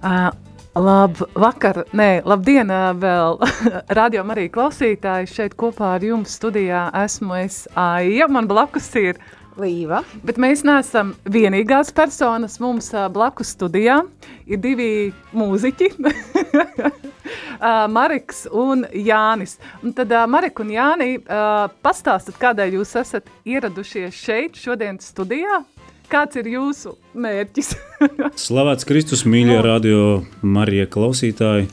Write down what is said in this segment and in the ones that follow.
Uh, Labvakar, nē, labdien vēl radio arī klausītāji. Šeit kopā ar jums studijā esmu es Aija, man blakus ir Līva. Bet mēs neesam vienīgās personas. Mums blakus studijā ir divi mūziķi, Mariks un Jānis. Un tad Marek un Jāni, pastāstat, kādēļ jūs esat ieradušies šeit šodien studijā? Kāds ir jūsu mērķis? Slavēts Kristus, mīļie radio Marija klausītāji.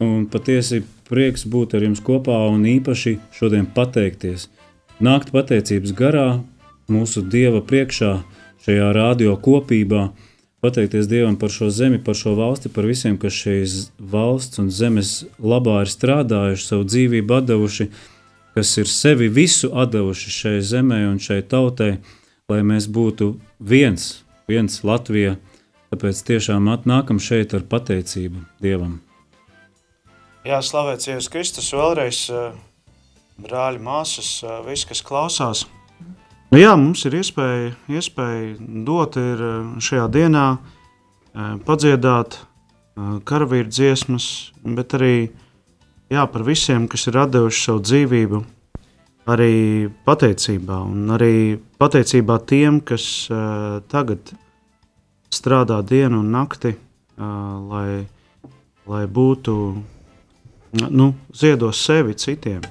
Un patiesi prieks būt ar jums kopā un īpaši šodien pateikties. Nākt pateicības garā mūsu Dieva priekšā, šajā radio kopībā, pateikties Dievam par šo zemi, par šo valsti, par visiem, kas šīs valsts un zemes labā ir strādājuši, savu dzīvību devuši, kas ir sevi visu devuši šai zemē un šai tautai, lai mēs būtu viens, viens Latvija. Tāpēc tiešām nākam šeit ar pateicību Dievam. Jā, slavēts Jēzus Kristus vēlreiz, brāļi, māsas, visi, kas klausās. Nu jā, mums ir iespēja, iespēja dot ir eh, šajā dienā, eh, padziedāt eh, karavīru dziesmas, bet arī jā, par visiem, kas ir devuši savu dzīvību, arī pateicībā. Un arī pateicībā tiem, kas tagad strādā dienu un nakti, lai, lai būtu, nu, ziedos sevi citiem.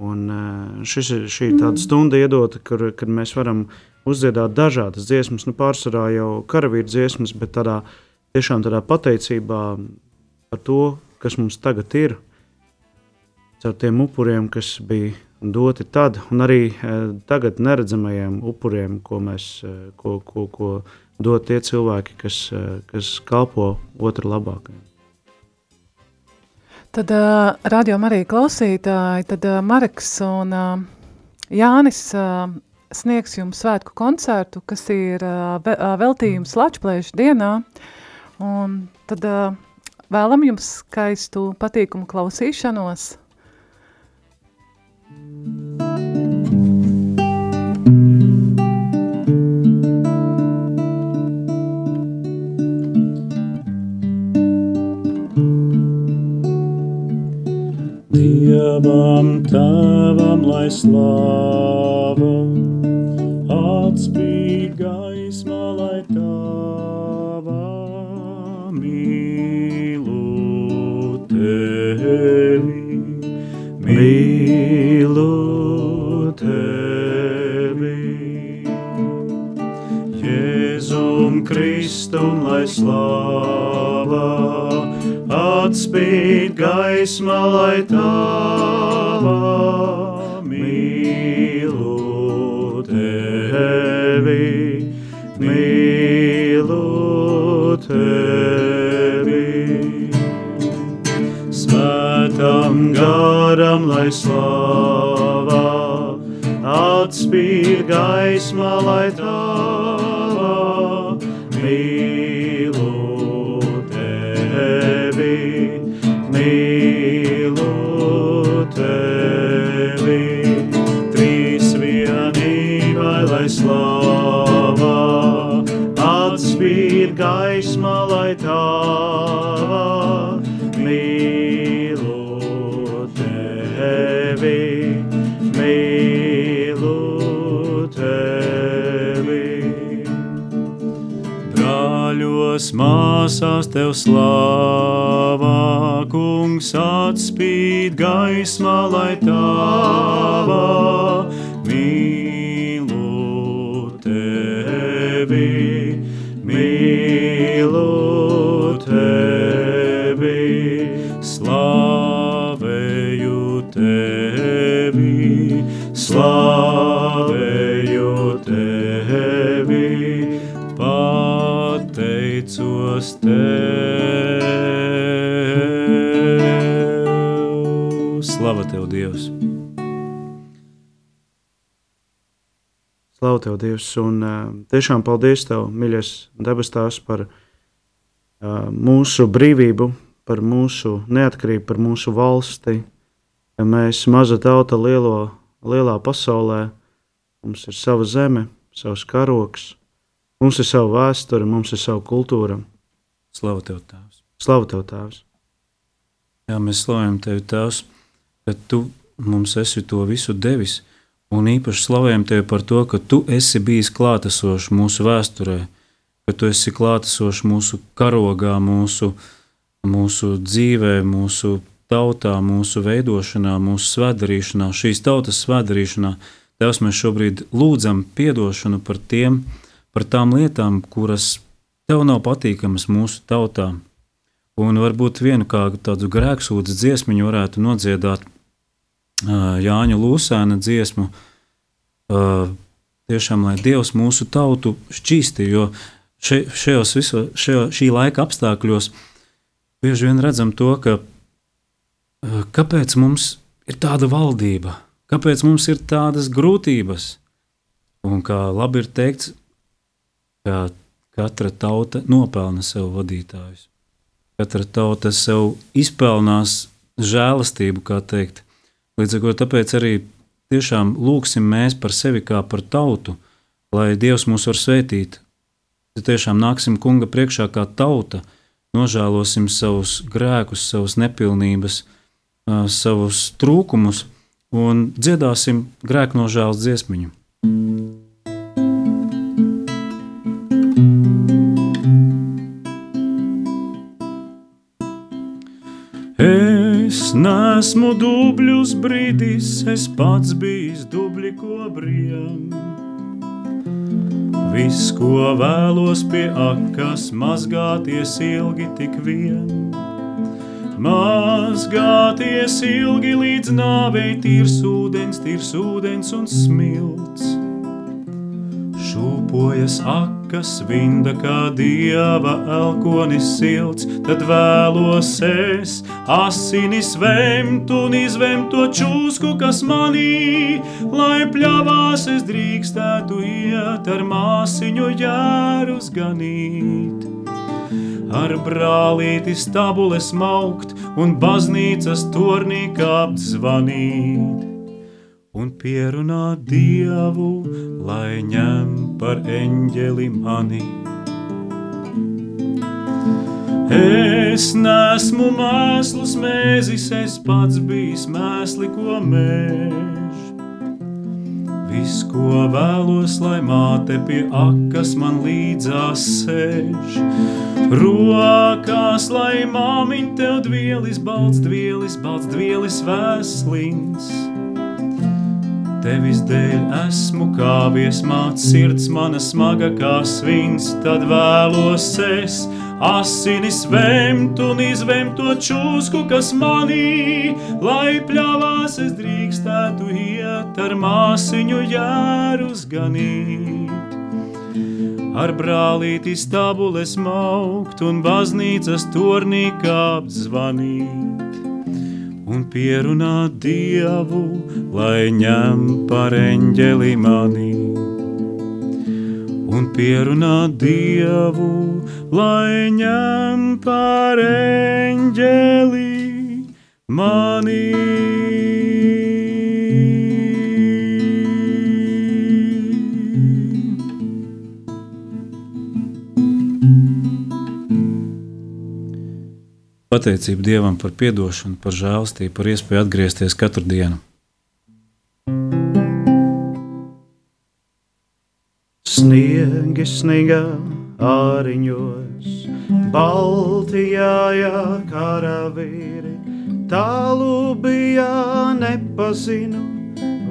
Un eh, šis ir šī tāda stunda iedota, kur, kad mēs varam uzdziedāt dažādas dziesmas, nu pārsvarā jau karavīru dziesmas, bet tādā tiešām tādā pateicībā par to, kas mums tagad ir, caur tiem upuriem, kas bija doti tad, un arī eh, tagad neredzamajiem upuriem, ko mēs, eh, ko, ko, ko dod tie cilvēki, kas, kas kalpo otru labākajam. Tad uh, radio arī klausītāji, tad uh, Mareks un uh, Jānis uh, sniegs jums svētku koncertu, kas ir uh, veltījums Lačplēšu dienā, un tad uh, vēlam jums skaistu patīkumu klausīšanos. Dievam tēvam, lai slāva, atspīd gaisma, lai tava mīlu tevi, mīlu tevi. Jēzum Kristum, lai slāva, atspīd gaisma, lai tava mīlu tevi, mīlu tevi. Svētam garam, lai slāvā, atspīd gaisma, lai tava gaisma, lai tava mīlu tevi, mīlu tevi. Brāļos, māsās tev slāvā, kungs atspīd gaisma, lai tava mīlu tev, Dievs, un tiešām paldies tev, mīļais debes tās, par mūsu brīvību, par mūsu neatkarību, par mūsu valsti, ka mēs maza tauta lielo lielā pasaulē mums ir sava zeme, savs karoks, mums ir sava vēsture, mums ir sava kultūra. Slavu Tev, Tēvs! Slavu Tev, Tēvs! Jā, mēs slavējam Tevi, Tēvs, ka Tu mums esi to visu devis, un īpaši slavējam Tevi par to, ka Tu esi bijis klātesošs mūsu vēsturē, ka Tu esi klātesošs mūsu karogā, mūsu, mūsu dzīvē, mūsu tautā, mūsu veidošanā, mūsu svētdarīšanā, šīs tautas svētdarīšanā. Tevs mēs šobrīd lūdzam atdošanu par, tiem, par tām lietām, kuras Tev nav patīkamas mūsu tautām Un varbūt vienu tādu grēksūdzu dziesmu varētu nodziedāt Jāņa Lūsēna dziesmu. Tiešām, lai Dievs mūsu tautu šķīsti, jo še, šajos viso, šajā, šī laika apstākļos bieži vien redzam to, ka kāpēc mums ir tāda valdība, kāpēc mums ir tādas grūtības. Un kā labi ir teikts, ka katra tauta nopelna sev vadītājus. Katra tauta sev izpelnās žēlastību, kā teikt. Līdz ar to tāpēc arī tiešām lūgsim mēs par sevi kā par tautu, lai Dievs mūs var svētīt. Tad tiešām nāksim kunga priekšā kā tauta, nožēlosim savus grēkus, savus nepilnības, savus trūkumus un dziedāsim grēku nožēlas dziesmiņu. Es nesmu dubļus brīdis, es pats bijis dubļi kobriem. Viss, ko vēlos pie akas, mazgāties ilgi tik vien. Mazgāties ilgi līdz nāvei, tīrs ūdens, tīrs ūdens un smilts. Šūpojas akas vinda, kā dieva elkonis silts, tad vēlos es asinis vemt un izvemt to čūsku, kas manī, lai pļavās es drīkstētu iet ar māsiņu jērus ganīt. Ar brālīti stabules maukt un baznīcas tornī kāpt zvanīt un pierunāt Dievu, lai ņem par eņģeli mani. Es nesmu mēsls mēzis, es pats bijis mēsli, ko mēž. Viss, ko vēlos, lai māte pie akas man līdzās sēž. Rokās, lai māmiņ tev dvielis, balts dvielis, balts dvielis vēslins. Tevis dēļ esmu kāvies māc, sirds mana smaga kā svins, tad vēlos es asinis vemt un izvemt to čūsku, kas manī, lai pļāvās es drīkstētu iet ar māsiņu jērus ganīt. Ar brālīti stabules maukt un baznīcas tornī kāpt zvanīt un pierunāt Dievu, lai ņem par eņģeli mani. Un pierunāt Dievu, lai ņem par eņģeli mani. Pateicība Dievam par atdošanu, par žēlstību, par iespēju atgriezties katru dienu. Sniegi snigā āriņos, Baltijā karavīri, tālu bija nepazinu,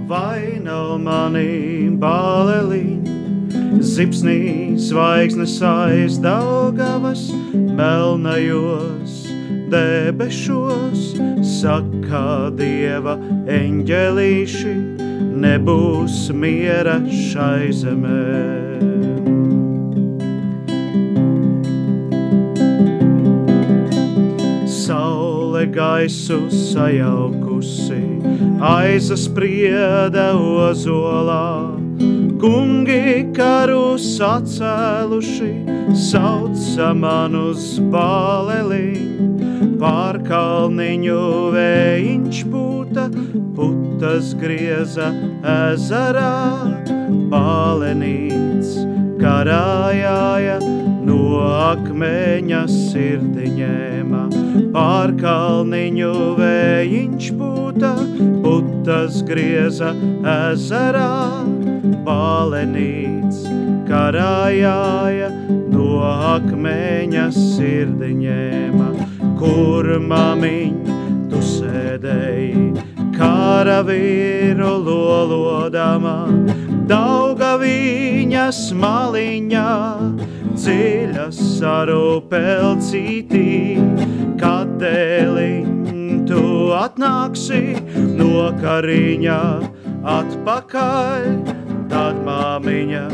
vai nav mani baleliņi. Zipsnīs zvaigznes aiz Daugavas melnajos debešos, saka dieva eņģelīši, nebūs miera šai zemē. Saule gaisu sajaukusi, aizasprieda ozolā, kungi karus atcēluši, sauca man uz baleliņu pārkalniņu vējiņš pūta, putas grieza ezerā, bālenīts karājāja no akmeņa sirdi ņēma. Pār kalniņu vējiņš pūta, putas grieza ezerā, balenīts karājāja, no akmeņa sirdi ņēma. Kur mamiņ tu sēdēji, karavīru lolodama, dauga viņas maliņā, dziļa sarupelcītī, kad dēliņ tu atnāksi no kariņa atpakaļ, tad māmiņa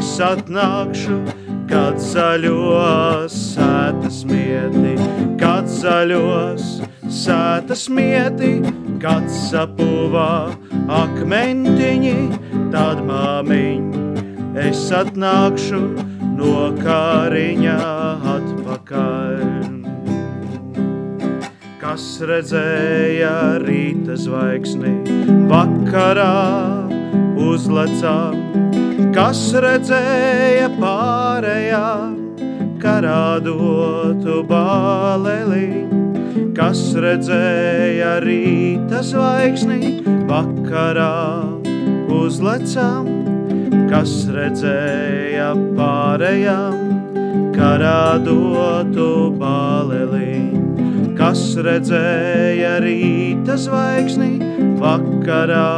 es atnākšu, kad zaļos sētas mieti, kad zaļos sētas mieti, kad sapuvā akmentiņi, tad māmiņ, es atnākšu no kāriņā atpakaļ. Kas redzēja rīta zvaigzni vakarā uzlecām, kas redzēja pārējā karādotu bāleliņu kas redzēja rīta zvaigzni vakarā uzlecam, kas redzēja pārējām karā dotu bāleliņu, kas redzēja rīta zvaigzni vakarā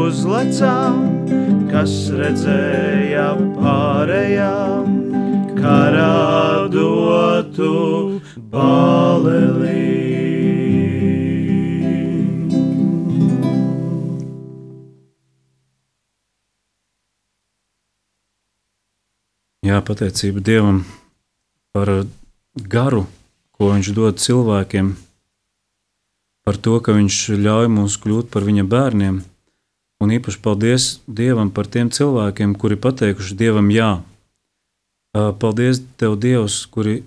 uzlecam, kas redzēja pārējām karā dotu bālelī. Jā, pateicība Dievam par garu, ko Viņš dod cilvēkiem, par to, ka Viņš ļauj mums kļūt par Viņa bērniem. Un īpaši paldies Dievam par tiem cilvēkiem, kuri pateikuši Dievam jā. Paldies Tev, Dievs, kuri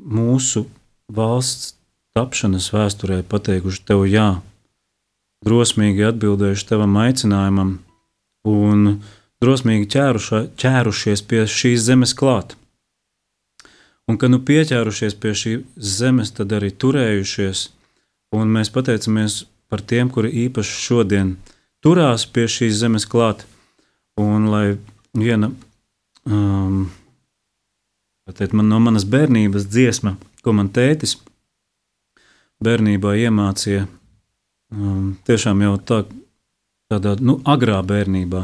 mūsu valsts tapšanas vēsturē pateikuši Tev jā, drosmīgi atbildējuši Tavam aicinājumam un drosmīgi ķēruša, ķērušies pie šīs zemes klāt. Un, kad nu pieķērušies pie šīs zemes, tad arī turējušies, un mēs pateicamies par tiem, kuri īpaši šodien turās pie šīs zemes klāt, un lai viena um, Tēt, man no manas bērnības dziesma, ko man tētis bērnībā iemācīja, um, tiešām jau tā, tādā nu, agrā bērnībā,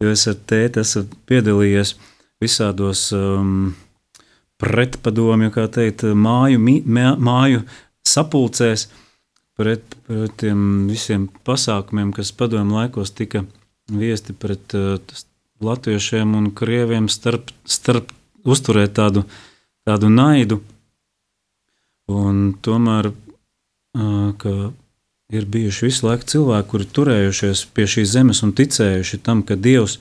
jo es ar tēti esmu piedalījies visādos um, pretpadomju, kā teikt, māju, mī, māju sapulcēs, pret, pret tiem visiem pasākumiem, kas padomju laikos tika viesti pret uh, latviešiem un krieviem starp, starp uzturēt tādu, tādu naidu. Un tomēr ir bijuši visu laiku cilvēki, kuri turējušies pie šīs zemes un ticējuši tam, ka Dievs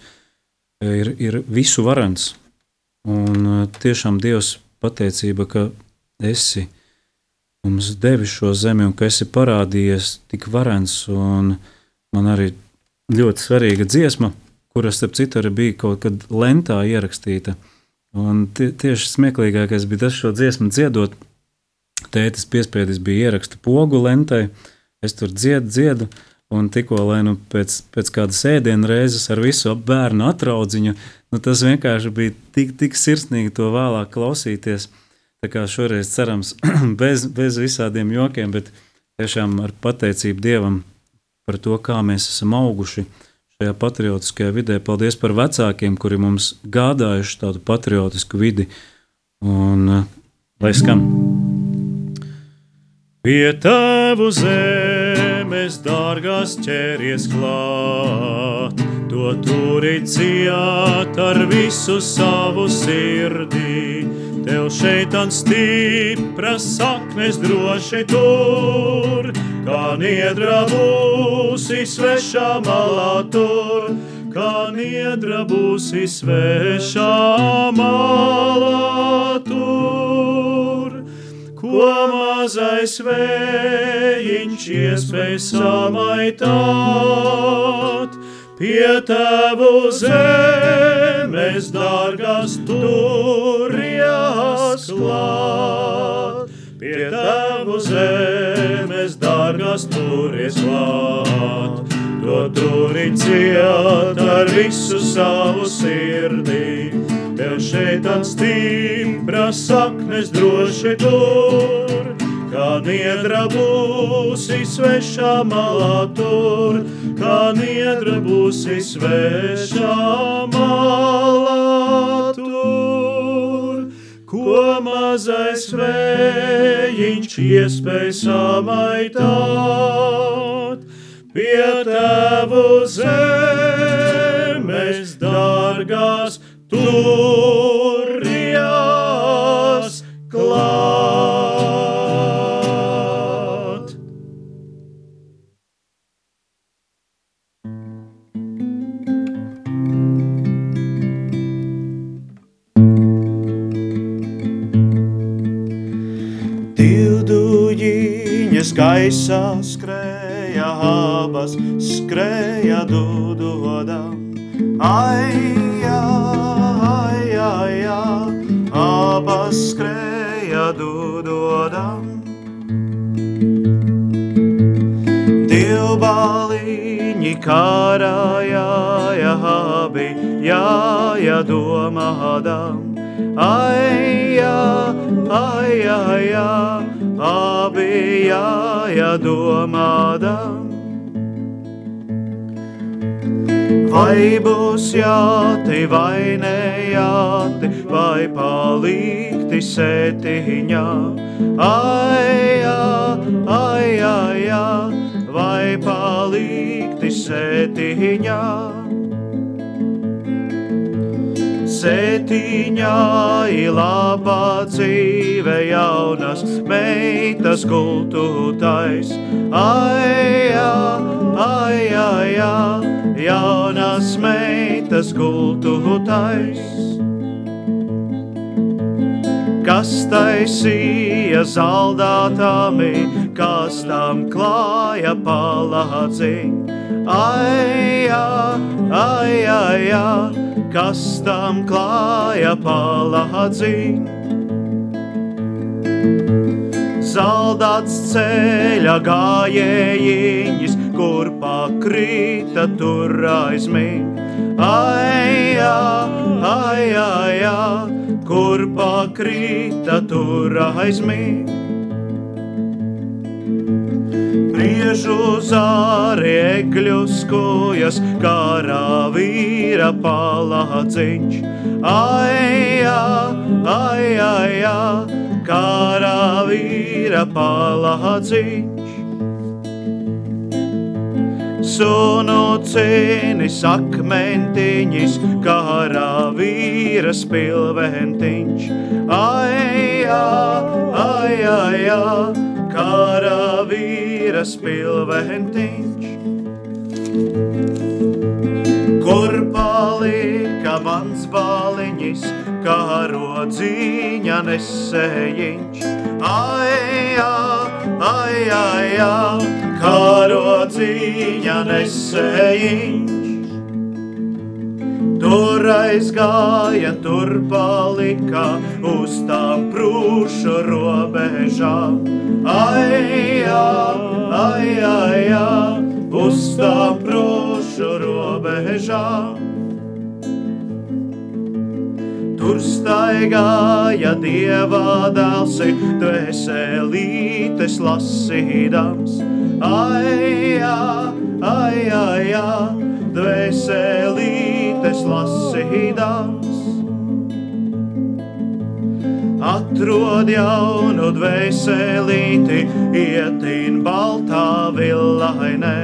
ir, ir visu varants. Un tiešām Dievs pateicība, ka esi mums devis šo zemi un ka esi parādījies tik varants. Man arī ļoti svarīga dziesma, kuras, starp citu, arī bija kaut kad lentā ierakstīta. Un tie, tieši smieklīgākais bija tas, šo dziesmu dziedot. Tētis piespiedis bija ieraksta pogu lentai, es tur dziedu, dziedu, un tikko lai nu pēc, pēc kādas ēdienu reizes ar visu bērnu atraudziņu, nu tas vienkārši bija tik, tik sirsnīgi to vēlāk klausīties. Tā kā šoreiz cerams bez, bez visādiem jokiem, bet tiešām ar pateicību Dievam par to, kā mēs esam auguši šajā patriotiskajā vidē. Paldies par vecākiem, kuri mums gādājuši tādu patriotisku vidi. Un uh, lai skan! Pie tēvu zemes dārgās ķēries klāt, to turi ciet ar visu savu sirdī. Tev šeit un stipras saknes droši tur, kā niedra būsi svešā malā tur, kā niedra būsi svešā malā tur. Ko mazais vējiņš iespēj samaitāt, pie tevu zemes dārgas turies klāt. Pie tevu zemes dārgas turies klāt. To turi ciet ar visu savu sirdī. Tev šeit stipra saknes droši tur kā niedra būsi svešā malā tur, kā niedra būsi svešā malā tur. Ko mazais vējiņš iespēj samaitāt, pie tevu zemes dārgās turjās gaisā skrēja abas, skrēja dudodam. Ai, ai, ai, ai, abas skrēja dudodam. Divbaliņi karāja, ja abi, jā, ja domādam. Ai, ai, ai, ai, ai abi jādomādam. Vai būs jāti vai nejāti, vai palikti sētiņā, ai, ai, ai, ai, vai palikti sētiņā. Sētiņā ir labā dzīve jaunas meitas gultūtais. Ai, ai, ai, ai, jaunas meitas gultūtais. Kas taisīja zaldātāmi, kas tam klāja palādziņu. Ai, ai, ai, ai, ai kas tam klāja palādzi. Zaldāts ceļa gājējiņš, kur pakrīta tur aizmīt. Ai, ai, ai, ai, kur pakrīta tur aizmīt. Briežu zāri egļus kojas, karā vīra palādziņš. Ai, ai, ai, ai, karā vīra palādziņš. Sunu cīnis akmentiņš, karā vīras pilventiņš. Ai, ai, ai, karavīras pilventiņš. Kur palika mans baliņš, karodzīņa nesējiņš? Ai, ai, ai, ai, karodzīņa nesējiņš. Tur aizgāja, tur palika uz tām prūšu robežām. Ai, ai, ai, ai, uz tām prūšu robežām. Tur staigāja dieva dēlsi, dvēselītes lasīdams. Ai, ai, ai, ai, dvēselītes lasīdams. Atrod jaunu dvēselīti, ietīn baltā villainē.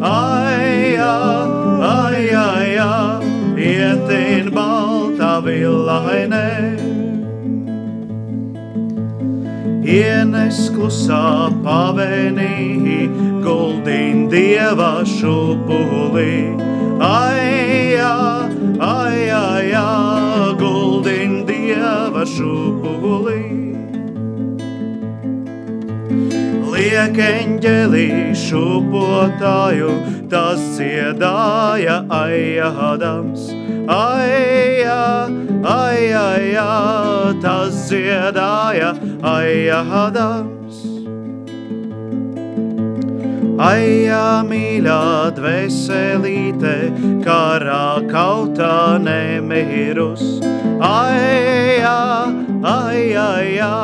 Ai, ai, ai, ai, ietīn baltā villainē. Ienes klusā pavenī, guldīn dieva šupulī. Ai, ai, ai, ai, guldīn dieva šupulī. Liek eņģelī šupotāju, tas dziedāja aijādams, aijā, aijā, tas dziedāja aijādams. Aijā mīļā dvēselīte, karā kautā nemirus. Aijā, aijā, aijā,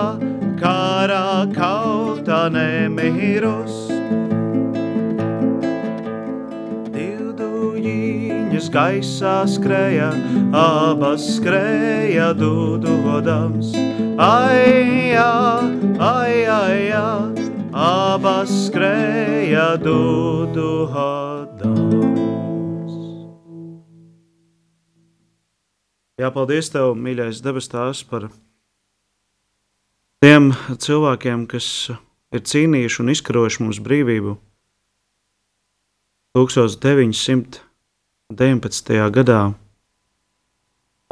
karā kautā nemirus. Divduļiņas gaisā skrēja, abas skrēja dudodams. Aijā, aijā, aijā, abas skrēja dudodams. Jā, paldies Tev, mīļais debes tās, par tiem cilvēkiem, kas ir cīnījuši un izkarojuši mums brīvību 1919. gadā.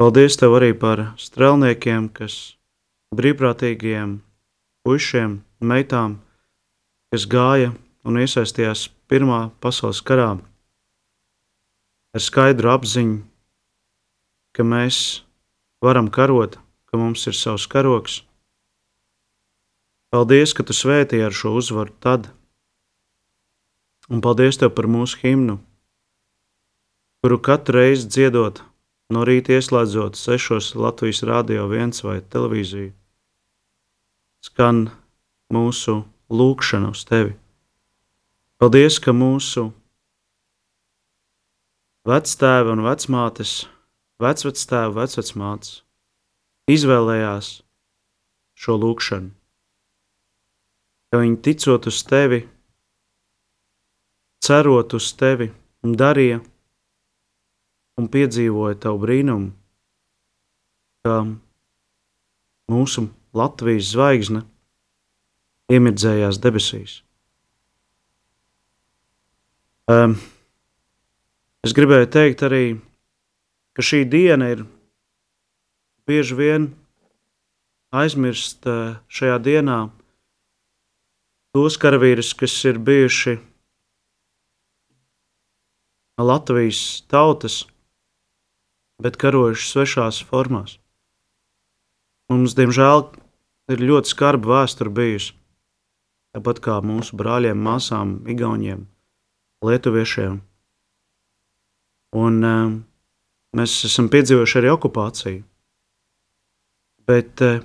Paldies Tev arī par strēlniekiem, kas brīvprātīgiem puišiem, meitām, kas gāja un iesaistījās Pirmā pasaules karā ar skaidru apziņu, ka mēs varam karot, ka mums ir savs karoks. Paldies, ka tu svētīji ar šo uzvaru tad, un paldies Tev par mūsu himnu, kuru katru reizi dziedot, no rīta ieslēdzot sešos Latvijas rādio viens vai televīziju, skan mūsu lūkšana uz Tevi. Paldies, ka mūsu vectēvi un vecmātes, vecvectēvi, vecvecmātes izvēlējās šo lūkšanu, ka viņi ticot uz Tevi, cerot uz Tevi, darīja un piedzīvoja Tavu brīnumu, ka mūsu Latvijas zvaigzne iemirdzējās debesīs. Um, es gribēju teikt arī, ka šī diena ir bieži vien aizmirst šajā dienā tos karavīrus, kas ir bijuši Latvijas tautas, bet karojuši svešās formās. Mums, diemžēl, ir ļoti skarba vēsture bijusi. Tāpat kā mūsu brāļiem, māsām, igauniem, lietuviešiem. Un uh, mēs esam piedzīvojuši arī okupāciju. Bet uh,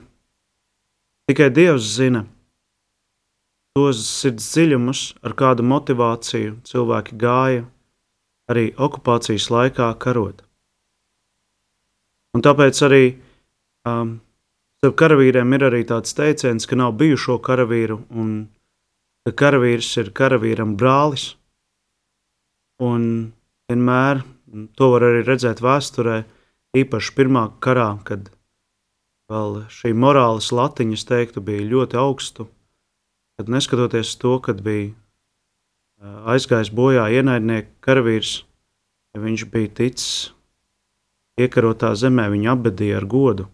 tikai Dievs zina tos sirds dziļumus, ar kādu motivāciju cilvēki gāja arī okupācijas laikā karot. Un tāpēc arī um, starp karavīriem ir arī tāds teiciens, ka nav bijušo karavīru un ka karavīrs ir karavīram brālis. Un vienmēr to var arī redzēt vēsturē, īpaši pirmā karā, kad vēl šī morāles latiņas teiktu bija ļoti augstu, kad neskatoties to, kad bija aizgājis bojā ienaidnieku karavīrs, ja viņš bija ticis iekarotā zemē, viņu apbedīja ar godu.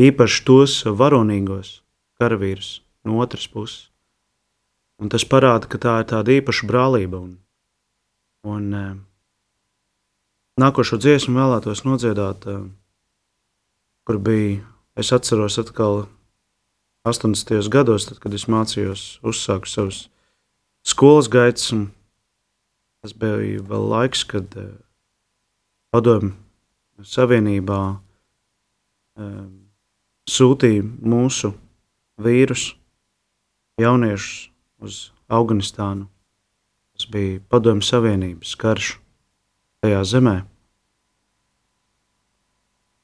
Īpaši tos varonīgos karavīrus no otras puses. Un tas parāda, ka tā ir tāda īpaša brālība. Un, Un uh, nākošo dziesmu vēlētos nodziedāt, uh, kur bija, es atceros atkal 80. gados, tad, kad es mācījos, uzsāku savus skolas gaitas, tas bija vēl laiks, kad uh, padomju savienībā uh, sūtīja mūsu vīrus, jauniešus uz Afganistānu Tas bija Padomju Savienības karš tajā zemē.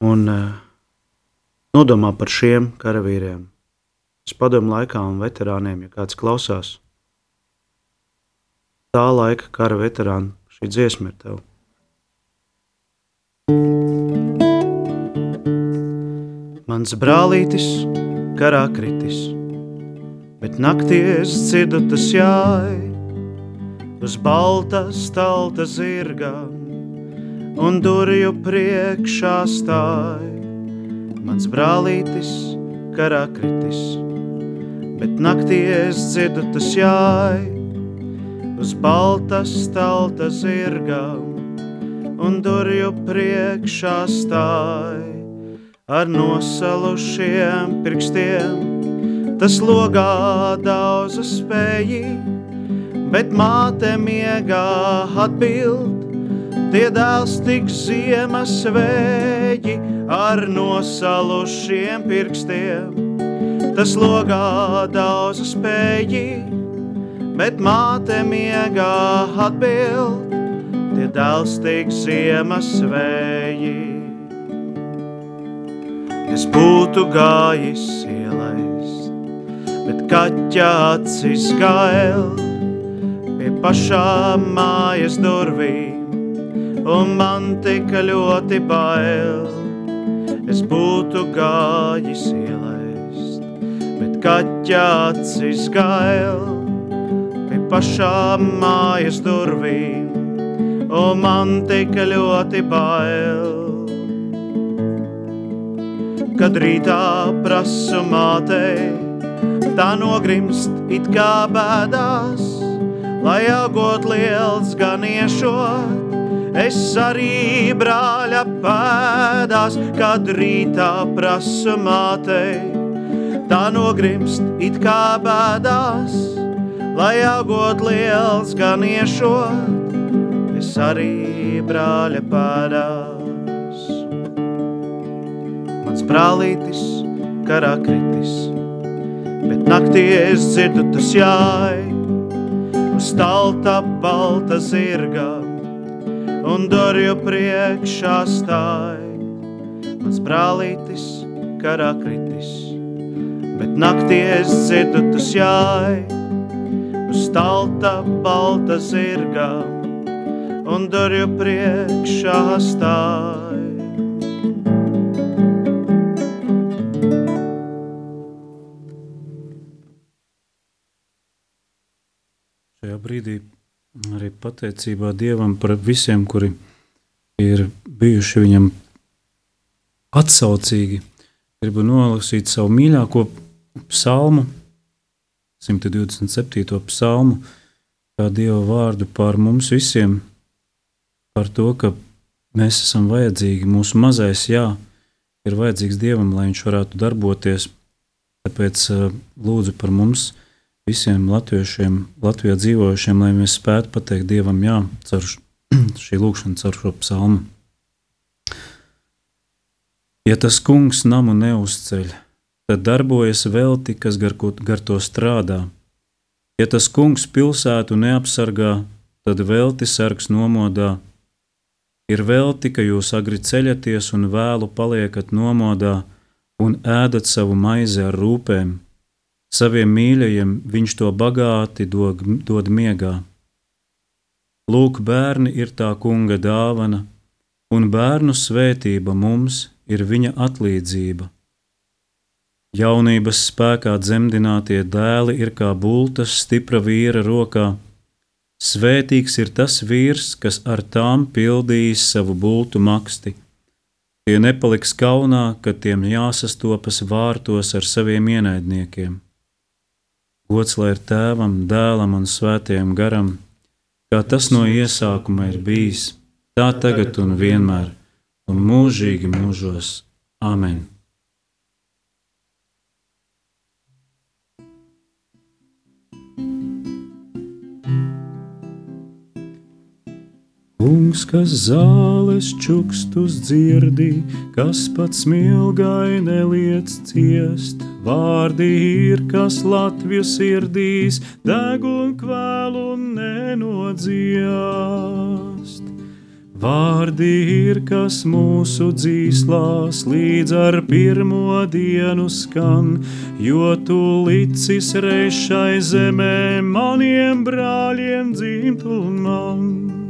Un uh, nodomā par šiem karavīriem, padomu laikā un veterāniem, ja kāds klausās. Tā laika kara veterāni, šī dziesma ir tev. Mans brālītis karā kritis, bet nakties dzirdu tas jāj uz baltas talta zirga un durvju priekšā stāj. Mans brālītis karā kritis, bet naktī es dzirdu tas jāj. uz baltas talta zirgam un durju priekšā stāj ar nosalušiem pirkstiem. Tas logā daudz spēji, bet māte miegā atbild, tie dēls tik ziemas vēji ar nosalušiem pirkstiem. Tas logā daudz spēji, bet māte miegā atbild, tie dēls tik ziemas vēji. Es būtu gājis ielaist, bet kaķa acis gail pie pašām mājas durvīm, un man tika ļoti bail. Es būtu gājis ielaist, bet kaķa acis gail pie pašām mājas durvīm, un man tika ļoti bail. Kad rītā prasu mātei, tā nogrimst it kā bēdās, lai augot liels gan iešot, es arī brāļa pēdās, kad rītā prasu mātei, tā nogrimst it kā bēdās, lai augot liels gan iešot, es arī brāļa pēdās. Mans brālītis karā kritis, bet naktī es dzirdu tas jāj, uz talta balta zirga, un dorju priekšā stāj. Mans brālītis karā kritis, bet naktī es dzirdu tas jāj, uz talta balta zirga, un durju priekšā stāj. Šajā brīdī arī pateicībā Dievam par visiem, kuri ir bijuši viņam atsaucīgi. Gribu nolasīt savu mīļāko psalmu, 127. psalmu, kā Dieva vārdu par mums visiem, par to, ka mēs esam vajadzīgi. Mūsu mazais jā ir vajadzīgs Dievam, lai viņš varētu darboties. Tāpēc uh, lūdzu par mums visiem latviešiem, Latvijā dzīvojušiem, lai mēs spētu pateikt Dievam jā caur šī lūkšana, caur šo psalmu. Ja tas kungs namu neuzceļ, tad darbojas velti, kas gar, gar to strādā. Ja tas kungs pilsētu neapsargā, tad velti sargs nomodā. Ir velti, ka jūs agri ceļaties un vēlu paliekat nomodā un ēdat savu maizi ar rūpēm. Saviem mīļajiem viņš to bagāti dod, dod miegā. Lūk, bērni ir tā kunga dāvana, un bērnu svētība mums ir viņa atlīdzība. Jaunības spēkā dzemdinātie dēli ir kā bultas stipra vīra rokā. Svētīgs ir tas vīrs, kas ar tām pildīs savu bultu maksti. Tie nepaliks kaunā, kad tiem jāsastopas vārtos ar saviem ienaidniekiem. Gods lai ir tēvam, dēlam un svētajam garam, kā tas no iesākuma ir bijis, tā tagad un vienmēr, un mūžīgi mūžos. Āmen! Kungs, kas zāles čukstus dzirdī, kas pats smilgai neliec ciest, vārdi ir, kas Latviju sirdīs, deg un kvēlu nenodziest. Vārdi ir, kas mūsu dzīslās līdz ar pirmo dienu skan, jo tu licis rešai zemē maniem brāļiem dzimt un man.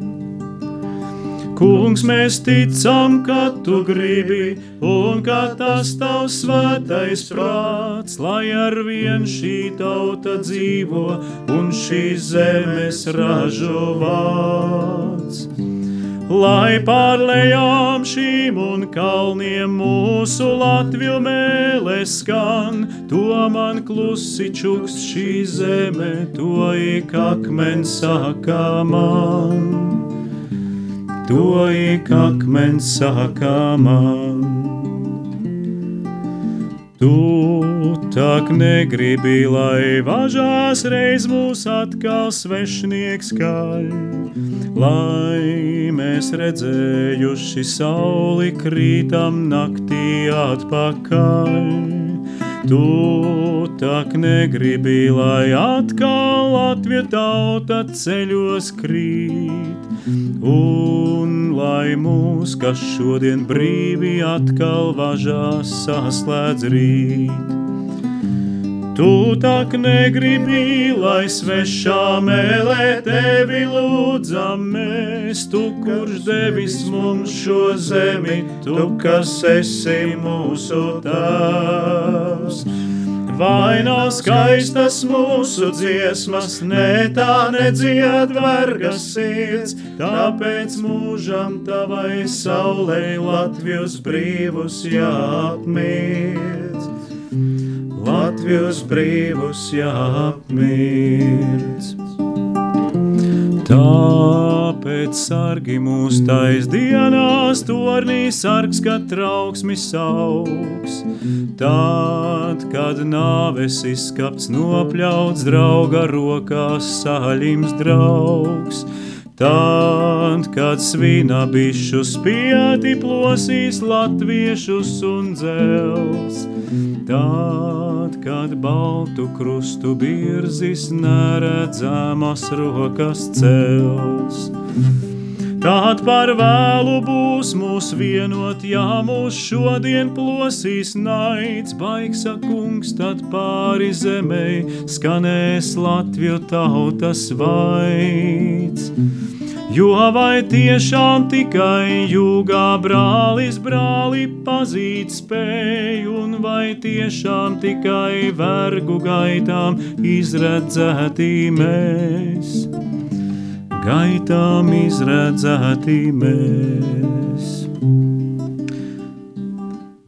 Kungs, mēs ticam, ka tu gribi, un ka tas tavs svētais prāts, lai ar vien šī tauta dzīvo un šīs zemes ražo vārds. lai pārlējām šīm un kalniem mūsu Latviju mēlēs skan, to man klusi čuks šī zeme, to ik akmens sākā man. To ik akmens sākā man. Tu tak negribi, lai važās reiz mūs atkal svešnieks kaļ lai mēs redzējuši sauli krītam naktī atpakaļ. Tu tak negribi, lai atkal Latvija tauta ceļos krīt, un lai mūs, kas šodien brīvi atkal važās, saslēdz rīt. Tu tak negribi, lai svešā mēlē tevi lūdzam mēs, tu, kurš devis mums šo zemi, tu, kas esi mūsu tēvs. Vai nav skaistas mūsu dziesmas, ne tā nedzied vergas sirds, tāpēc mūžam tavai saulē Latvijas brīvus jāapmiedz. Latvijas brīvus jāapmirst. Tāpēc sargi mūs tais dienās, tornī sargs, kad trauksmi sauks. Tad, kad nāves izskapts nopļauts, drauga rokās saļims draugs. Tad, kad svina bišu spieti plosīs latviešus un dzels, tad, kad baltu krustu birzis neredzamas rokas cels. Tad par vēlu būs mūs vienot, ja mūs šodien plosīs naids, baigsa kungs, tad pāri zemē skanēs Latviju tautas vaids. Jo vai tiešām tikai jūgā brālis brāli pazīt spēju, un vai tiešām tikai vergu gaitām izredzētī mēs? Gaitām izredzētī mēs.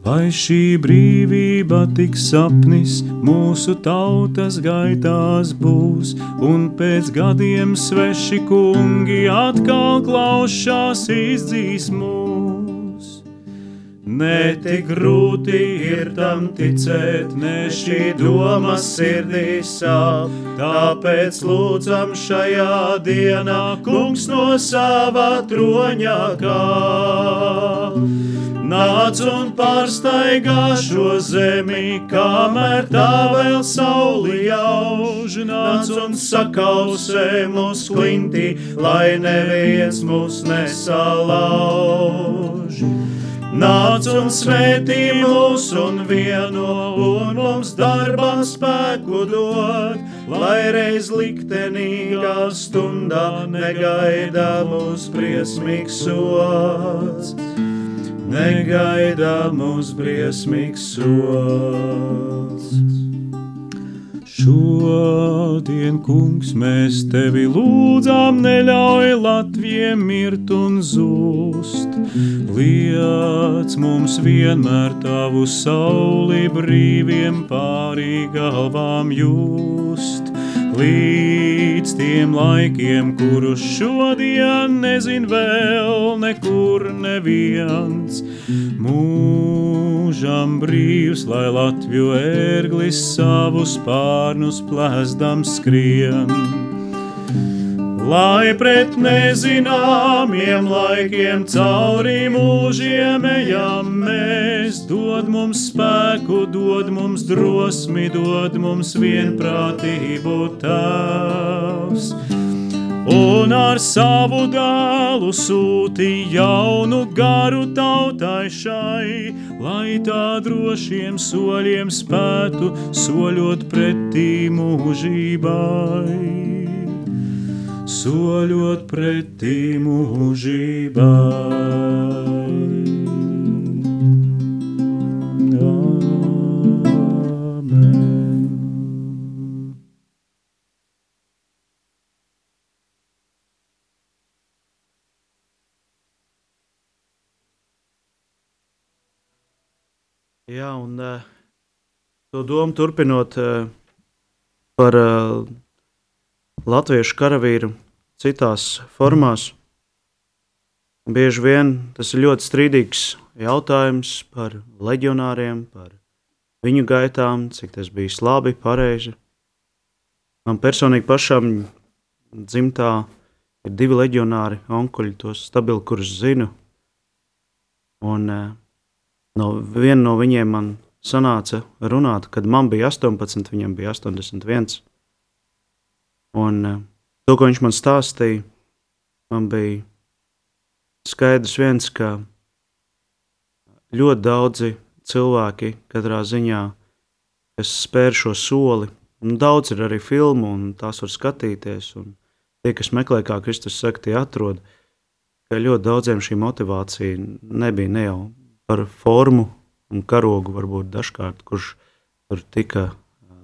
Vai šī brīvība tik sapnis mūsu tautas gaitās būs, un pēc gadiem sveši kungi atkal klaušās izdzīs mūs? Ne tik grūti ir tam ticēt, ne šī doma sirdī sāp, tāpēc lūdzam šajā dienā kungs no sava troņā kāp. Nāc un pārsteigā šo zemi, kamēr tā vēl sauli jauž. Nāc un sakausē mūsu klintī, lai neviens mūs nesalauž. Nāc un svētī mūs un vieno, un mums darbā spēku dod, lai reiz liktenīgā stundā negaida mūs briesmīgs sots negaida mūs briesmīgs sots. Šodien, kungs, mēs tevi lūdzām, neļauj Latvijam mirt un zust. Liec mums vienmēr tavu sauli brīviem pārī galvām just līdz tiem laikiem, kurus šodien nezin vēl nekur neviens. Mūžam brīvs, lai Latviju ērglis savus pārnus plēsdam skrien lai pret nezināmiem laikiem cauri mūžiem ejam mēs. Dod mums spēku, dod mums drosmi, dod mums vienprātību tēvs. Un ar savu dēlu sūti jaunu garu tautai šai, lai tā drošiem soļiem spētu soļot pretī mūžībai soļot pretī mūžībai. Jā, un uh, to domu turpinot uh, par uh, latviešu karavīru citās formās. Bieži vien tas ir ļoti strīdīgs jautājums par leģionāriem, par viņu gaitām, cik tas bija labi, pareizi. Man personīgi pašam dzimtā ir divi leģionāri, onkuļi, tos stabili, kurus zinu. Un uh, No viena no viņiem man sanāca runāt, kad man bija 18, viņam bija 81. Un uh, to, ko viņš man stāstīja, man bija skaidrs viens, ka ļoti daudzi cilvēki katrā ziņā, kas spēr šo soli, nu, daudz ir arī filmu, un tās var skatīties, un tie, kas meklē, kā Kristus saka, tie atrod, ka ļoti daudziem šī motivācija nebija ne jau par formu un karogu, varbūt dažkārt, kurš tur tika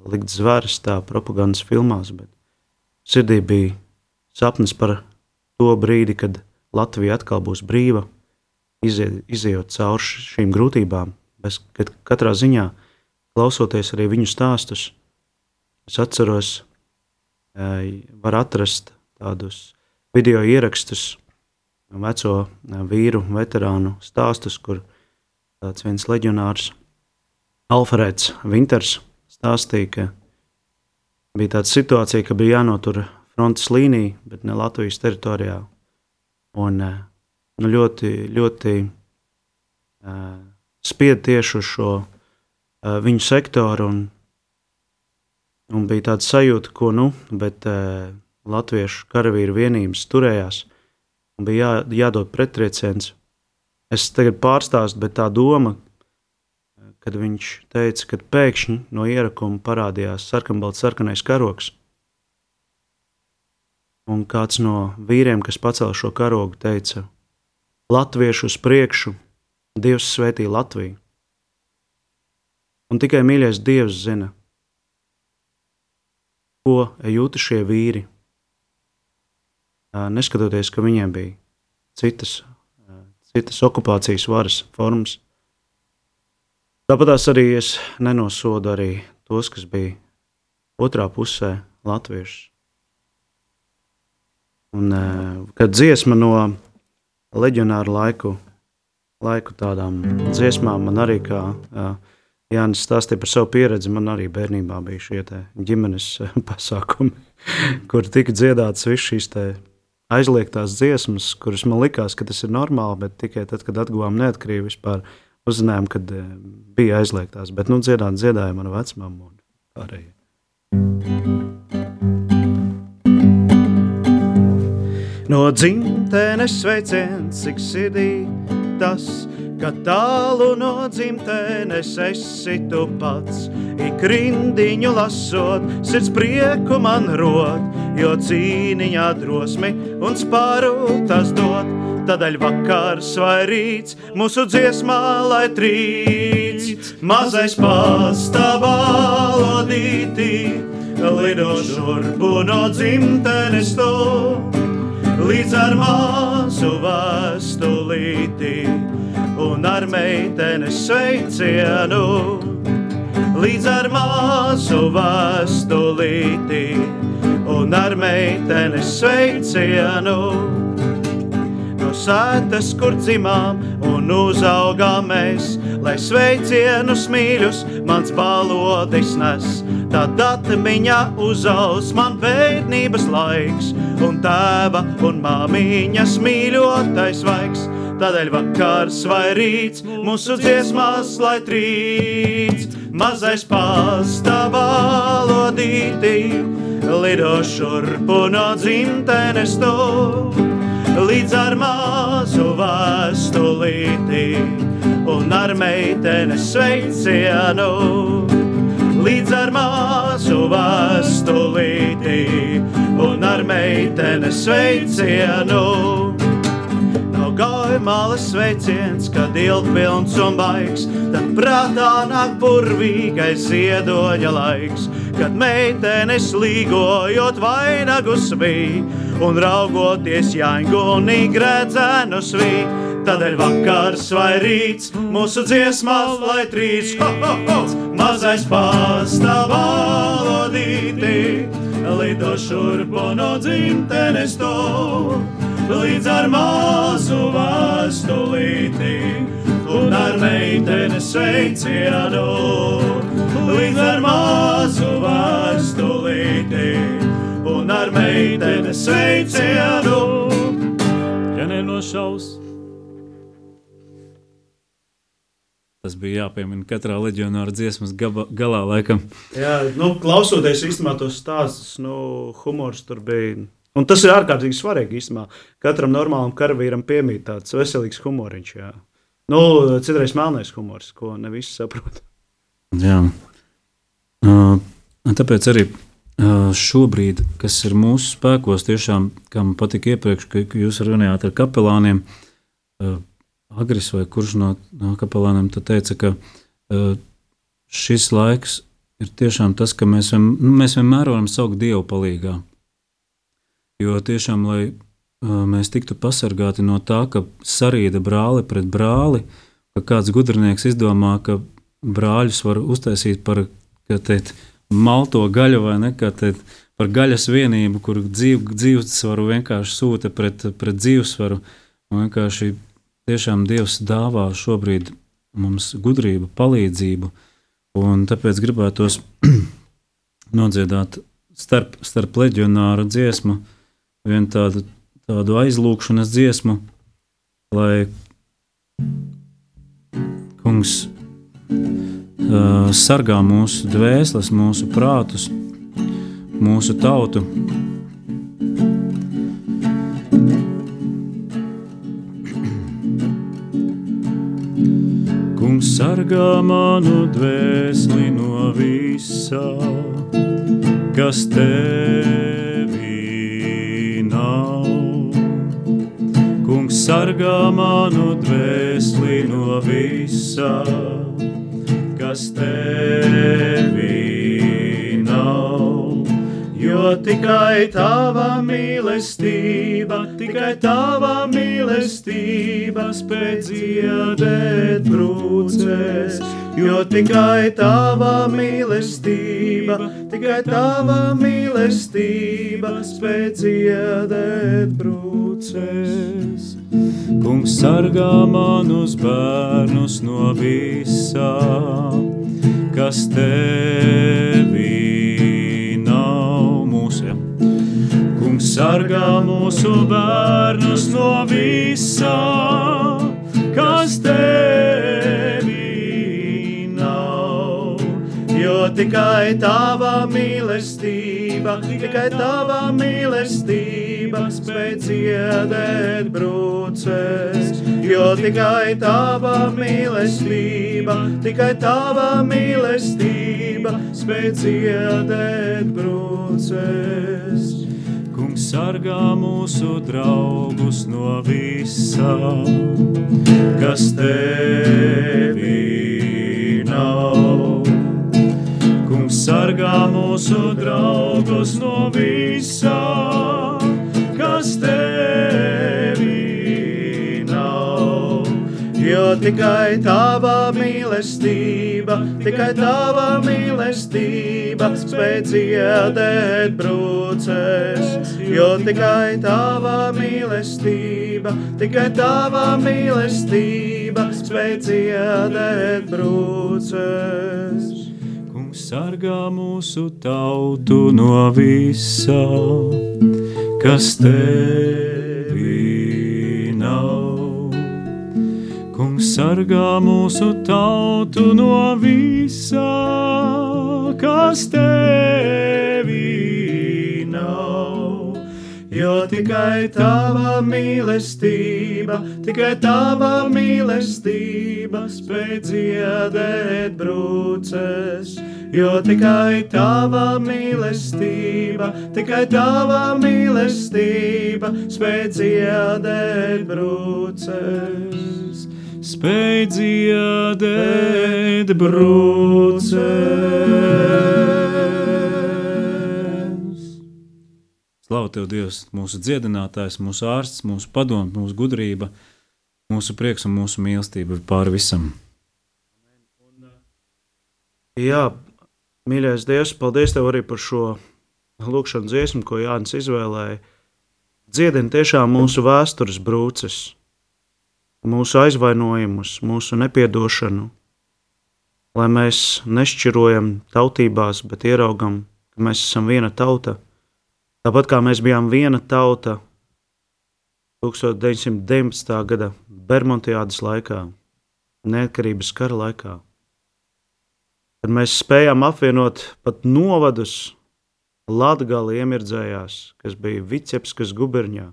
likt zvērs tā propagandas filmās, bet sirdī bija sapnis par to brīdi, kad Latvija atkal būs brīva, izējot cauri šīm grūtībām, bet katrā ziņā, klausoties arī viņu stāstus, es atceros, var atrast tādus video ierakstus, veco vīru, veterānu stāstus, kur tāds viens leģionārs, Alfrēds Winters, stāstīja, ka bija tāda situācija, ka bija jānotur frontes līnija, bet ne Latvijas teritorijā. Un eh, nu, ļoti, ļoti uh, spied tieši uz šo uh, viņu sektoru. Un, un bija tāda sajūta, ko nu, bet uh, latviešu karavīru vienības turējās un bija jā, jādod pretrieciens es tagad pārstāstu, bet tā doma, kad viņš teica, ka pēkšņi no ierakuma parādījās sarkanbalts sarkanais karoks. Un kāds no vīriem, kas pacēla šo karogu, teica: Latviešu uz priekšu, Dievs svētī Latviju. Un tikai mīļais Dievs zina, ko jūta šie vīri. Neskatoties, ka viņiem bija citas citas okupācijas varas formas. Tāpat arī es nenosodu arī tos, kas bija otrā pusē, latviešus. Un, eh, kad dziesma no leģionāra laiku, laiku tādām dziesmām, man arī kā jā, Jānis stāstīja par savu pieredzi, man arī bērnībā bija šie ģimenes pasākumi, kur tika dziedātas visas šīs aizliegtās dziesmas, kuras man likās, ka tas ir normāli, bet tikai tad, kad atguvām neatkarību, vispār uzzinājām, ka eh, bija aizliegtās. Bet nu, dziedāt, dziedāja mana vecmāma un pārējie. No dzimtenes sveiciens, cik sirdī tas ka tālu no dzimtenes esi tu pats. Ik rindiņu lasot, sirds prieku man rod, jo cīniņā drosmi un spāru tas dod. Tādēļ vakars vai rīts mūsu dziesmā, lai trīc, mazais pastāvā lodītī, lido šurpu no dzimtenes to, līdz ar māsu vēstulītī un ar meitenes sveicienu, līdz ar māsu vēstulīti un ar meitenes sveicienu. No sētas, kur dzimām un uzaugām mēs, lai sveicienus mīļus mans balodis nes. Tad atmiņā uzaus man bērnības laiks, un tēva un māmiņas mīļotais vaigs. Tādēļ vakars vai rīts mūsu dziesmās, lai trīc, mazais pastāvā lodītī, lido šurpu no dzimtenes to, līdz ar mazu vēstulīti un ar meitenes sveicienu. Līdz ar mazu vēstulīti un ar meitenes sveicienu gāja malas sveiciens, kad ilgpilns un baigs, tad prātā nāk burvīgais ziedoņa laiks, kad meitenes līgojot vainagu svī un raugoties jāņgunī gredzēnu svī. Tādēļ vakars vai rīts mūsu dziesmās, lai trīc ho, ho, ho, mazais pastāvā lodītī, lido šurpu no dzimtenes to, līdz ar mazu vēstulītī un ar meitenes sveicienu, līdz ar mazu vēstulītī un ar meitenes sveicienu. Ja nenošaus, Tas bija jāpiemina katrā leģionāra dziesmas gaba, galā, laikam. Jā, nu, klausoties īstenībā tos stāstus, nu, humors tur bija. Un tas ir ārkārtīgi svarīgi īstenībā. Katram normālam karavīram piemīt tāds veselīgs humoriņš. Jā. Nu, citreiz melnais humors, ko ne visi saprot. Jā. Uh, tāpēc arī uh, šobrīd, kas ir mūsu spēkos, tiešām, man patika iepriekš, ka jūs runājāt ar kapelāniem, uh, Agris vai kurš no, no kapelāniem teica, ka uh, šis laiks ir tiešām tas, ka mēs, vien, nu, mēs vienmēr varam saukt Dievu palīgā. Jo tiešām, lai mēs tiktu pasargāti no tā, ka sarīda brāli pret brāli, ka kāds gudrinieks izdomā, ka brāļus var uztaisīt par teikt, malto gaļu vai ne, teikt, par gaļas vienību, kur dzīv, dzīvesvaru vienkārši sūta pret, pret dzīvesvaru. Un vienkārši tiešām Dievs dāvā šobrīd mums gudrību, palīdzību, un tāpēc gribētos nodziedāt starp, starp leģionāru dziesmu, vienu tādu, tādu aizlūkšanas dziesmu, lai kungs uh, sargā mūsu dvēseles, mūsu prātus, mūsu tautu. Kungs sargā manu dvēseli no visā, kas tevī sargā manu dvēseli no visā, kas tevī nav. Jo tikai tava mīlestība, tikai tava mīlestība spēj dziedēt brūcēs. Jo tikai tava mīlestība, tikai tava mīlestība spēj dziedēt brūcēs. Kungs sargā manus bērnus no visā, kas tevi sargā mūsu bērnus no visā, kas tevi tikai tava mīlestība, tikai tava mīlestība spēj dziedēt brūces. Jo tikai tava mīlestība, tikai tava mīlestība spēj dziedēt brūces. Kungs sargā mūsu draugus no visā, kas tevi Kungs sargā mūsu draugus no visā, kas tevi nav. Jo tikai tava mīlestība, tikai tava mīlestība spēj dziedēt brūces jo tikai tava mīlestība, tikai tava mīlestība spēj dziedēt brūces. Sargā mūsu tautu no visā, kas tevi nav. Kungs sargā mūsu tautu no visā, kas tevi jo tikai tava mīlestība, tikai tava mīlestība spēj dziedēt brūces. Jo tikai tava mīlestība, tikai tava mīlestība spēj dziedēt brūces. Spēj dziedēt brūces. Slavu tev, Dievs, mūsu dziedinātājs, mūsu ārsts, mūsu padoms, mūsu gudrība. mūsu prieks un mūsu mīlestība pāri visam. Jā, mīļais Dievs, paldies Tev arī par šo lūkšanu dziesmu, ko Jānis izvēlēja. Dziedini tiešām mūsu vēstures brūces, mūsu aizvainojumus, mūsu nepiedošanu, lai mēs nešķirojam tautībās, bet ieraugam, ka mēs esam viena tauta. Tāpat kā mēs bijām viena tauta 1919. gada Bermudiādas laikā, neatkarības kara laikā kad mēs spējām apvienot pat novadus, Latvijas iemirdzējās, kas bija Vicepskas guberņā,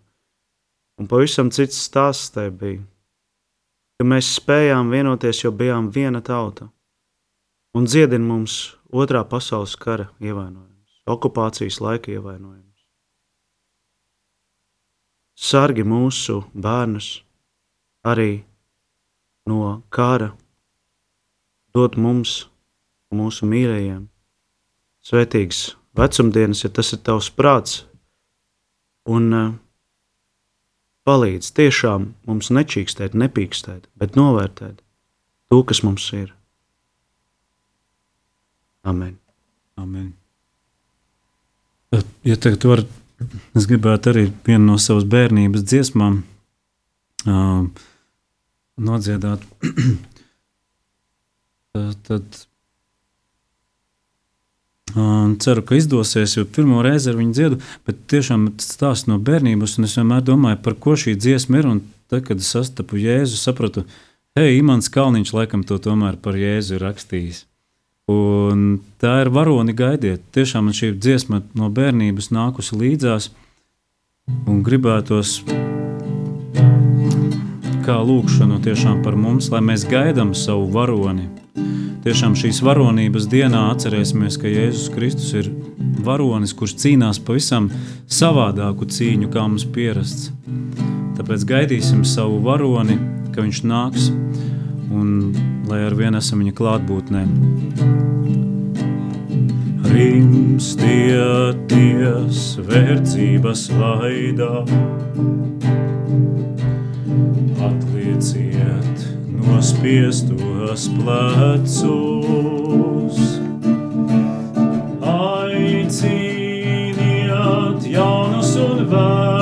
un pavisam cits stāsts te bija, ka mēs spējām vienoties, jo bijām viena tauta, un dziedina mums otrā pasaules kara ievainojums, okupācijas laika ievainojums. Sargi mūsu bērnus arī no kara, dot mums mūsu mīļajiem. Svētīgs vecumdienas, ja tas ir tavs prāts, un uh, palīdz tiešām mums nečīkstēt, nepīkstēt, bet novērtēt to, kas mums ir. Amen. Amen. Ja tagad var, es gribētu arī vienu no savas bērnības dziesmām uh, nodziedāt. tad Un ceru, ka izdosies, jo pirmo reizi ar viņu dziedu, bet tiešām tas stāsts no bērnības, un es vienmēr domāju, par ko šī dziesma ir. Tad, kad es sastapu Jēzu, sapratu, hei, Imants Kalniņš laikam to tomēr par Jēzu ir rakstījis. Un tā ir varoni gaidiet. Tiešām man šī dziesma no bērnības nākusi līdzās, un gribētos kā lūkšanu tiešām par mums, lai mēs gaidām savu varoni Tiešām šīs varonības dienā atcerēsimies, ka Jēzus Kristus ir varonis, kurš cīnās pavisam savādāku cīņu, kā mums pierasts. Tāpēc gaidīsim savu varoni, ka viņš nāks un lai ar vienu esam viņa klātbūtnē. Rimstieties vērtības vaidā, nospiestos plecus. Aiciniet jaunus un vecus,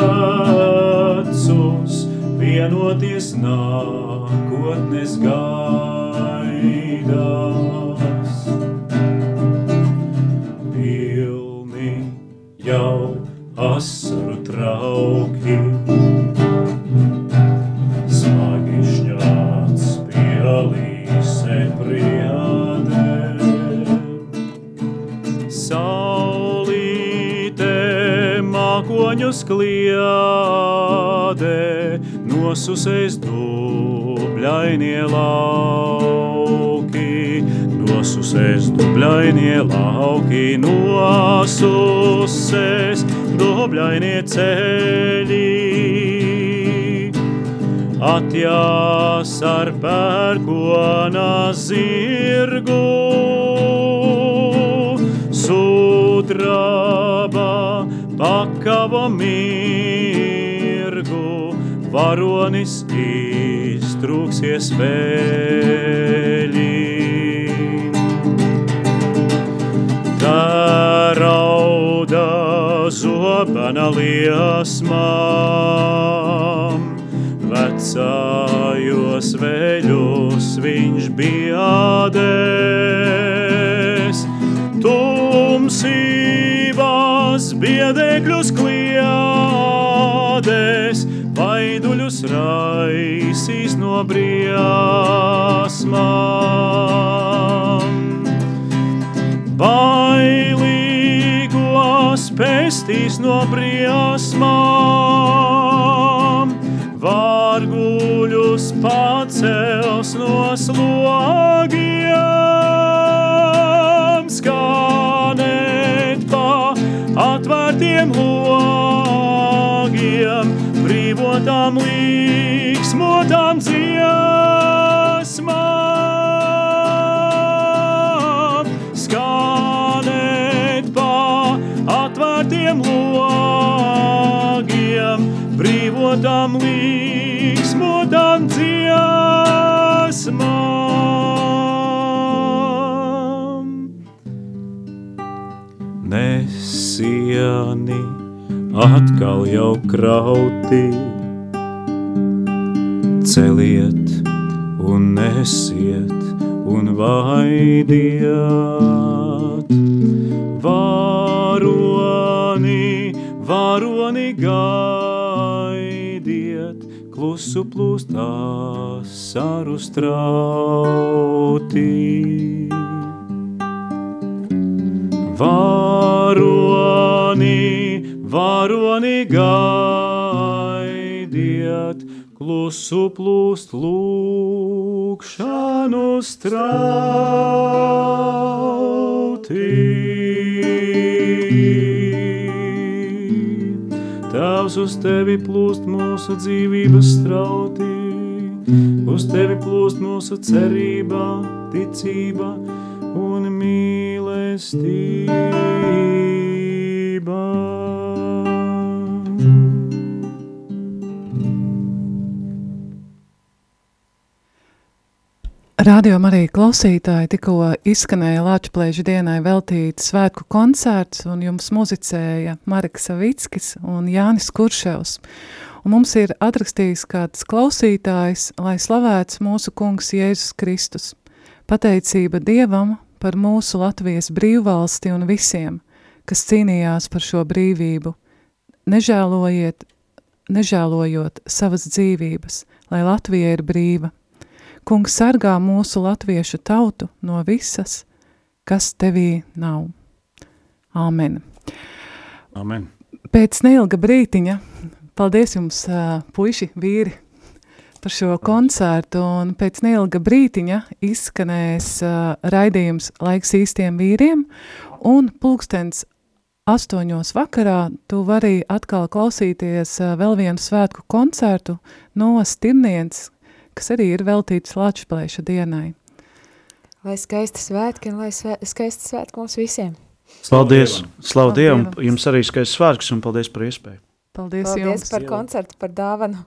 vienoties nākotnes gaidās. Atjās ar pērkona zirgu, sudraba pakava mirgu, varonis iztrūksies vēļi. Tā rauda zobena liesmām, vecājos veļus viņš biedēs, tumsībās biedēkļus kliedēs, vaiduļus raisīs no briesmām. Bailīgos pestīs no briesmām, pacels no slogiem, skanēt pa atvērtiem logiem, brīvotām līksmotām dziesmām, skanēt pa atvērtiem logiem, brīvotām līksmotām dziesmām dziesmām. Nesieni atkal jau krauti, celiet un nesiet un vaidiet. Varoni, varoni gāja klusu plūstās saru strauti. Varoni, varoni gaidiet, klusu plūst lūkšanu strauti. Tavs uz tevi plūst mūsu dzīvības strauti, uz tevi plūst mūsu cerība, ticība un mīlestība. Radio arī klausītāji tikko izskanēja Latvijas dienai veltīts svētku koncerts, un jums muzicēja Marks Savickis un Jānis Kurševs. Un mums ir atrakstījis kāds klausītājs, lai slavēts mūsu kungs Jēzus Kristus. Pateicība Dievam par mūsu Latvijas brīvvalsti un visiem, kas cīnījās par šo brīvību. Nežēlojiet, nežēlojot savas dzīvības, lai Latvija ir brīva. Kungs sargā mūsu latviešu tautu no visas, kas tevī nav. Āmen. Amen. Pēc neilga brītiņa, paldies jums, puiši, vīri, par šo koncertu, un pēc neilga brītiņa izskanēs raidījums Laiks īstiem vīriem, un pulkstens astoņos vakarā tu vari atkal klausīties vēl vienu svētku koncertu no Stirniens, kas arī ir veltīts Latvijas dienai. Lai skaisti svētki un lai svē, skaisti svētki mums visiem. Paldies! Slavu Slavu Dievam! Dievam. Jums arī skaists svētkus un paldies par iespēju! Paldies, Paldies jums! par koncertu, par dāvanu.